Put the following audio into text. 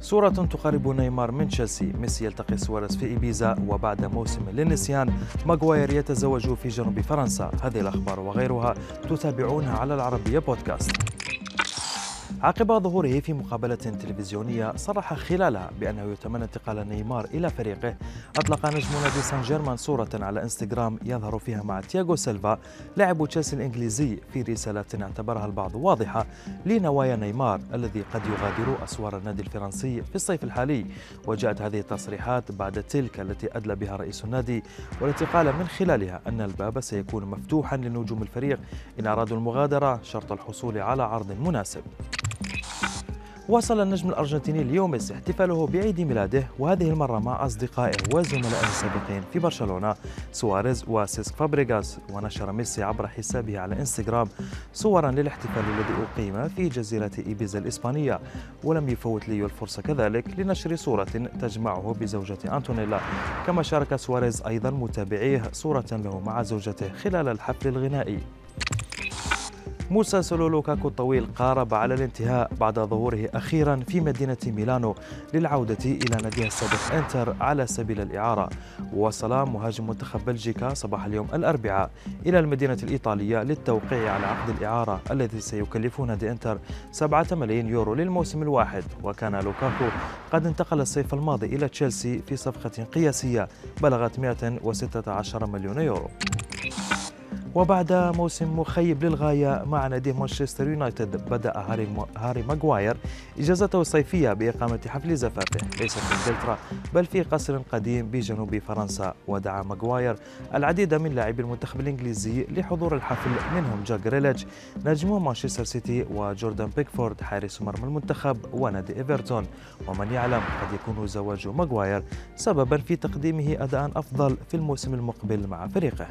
صورة تقرب نيمار من تشيلسي. ميسي يلتقي سواريز في إيبيزا وبعد موسم للنسيان ماغواير يتزوج في جنوب فرنسا. هذه الأخبار وغيرها تتابعونها على العربية بودكاست. عقب ظهوره في مقابلة تلفزيونية صرح خلالها بأنه يتمنى انتقال نيمار إلى فريقه. أطلق نجم نادي سان جيرمان صورة على إنستغرام يظهر فيها مع تياغو سيلفا لاعب تشيلسي الإنجليزي في رسالة اعتبرها البعض واضحة لنوايا نيمار الذي قد يغادر أسوار النادي الفرنسي في الصيف الحالي. وجاءت هذه التصريحات بعد تلك التي أدلى بها رئيس النادي والتي قال من خلالها أن الباب سيكون مفتوحا لنجوم الفريق. إن أرادوا المغادرة شرط الحصول على عرض مناسب. واصل النجم الأرجنتيني ليو ميسي احتفاله بعيد ميلاده وهذه المرة مع أصدقائه وزملائه السابقين في برشلونة. سواريز وسيسك فابريغاس ونشر ميسي عبر حسابه على إنستغرام صورا للاحتفال الذي أقيم في جزيرة إيبيزا الإسبانية. ولم يفوت ليو الفرصة كذلك لنشر صورة تجمعه بزوجته أنتونيلا. كما شارك سواريز أيضا متابعيه صورة له مع زوجته خلال الحفل الغنائي. مسلسل لوكاكو الطويل قارب على الانتهاء بعد ظهوره أخيرا في مدينة ميلانو للعودة إلى ناديه السابق إنتر على سبيل الإعارة. وصل مهاجم منتخب بلجيكا صباح اليوم الأربعاء إلى المدينة الإيطالية للتوقيع على عقد الإعارة الذي سيكلف نادي إنتر 7 ملايين يورو للموسم الواحد. وكان لوكاكو قد انتقل الصيف الماضي إلى تشيلسي في صفقة قياسية بلغت 116 مليون يورو. وبعد موسم مخيب للغاية مع نادي مانشستر يونايتد بدأ هاري, هاري ماغواير إجازته الصيفية بإقامة حفل زفافه ليس في إنجلترا بل في قصر قديم بجنوب فرنسا ودعا ماغواير العديد من لاعبي المنتخب الإنجليزي لحضور الحفل منهم جاك جريليتش نجم مانشستر سيتي وجوردان بيكفورد حارس مرمى المنتخب ونادي إيفرتون. ومن يعلم قد يكون زواج ماغواير سببا في تقديمه أداء أفضل في الموسم المقبل مع فريقه.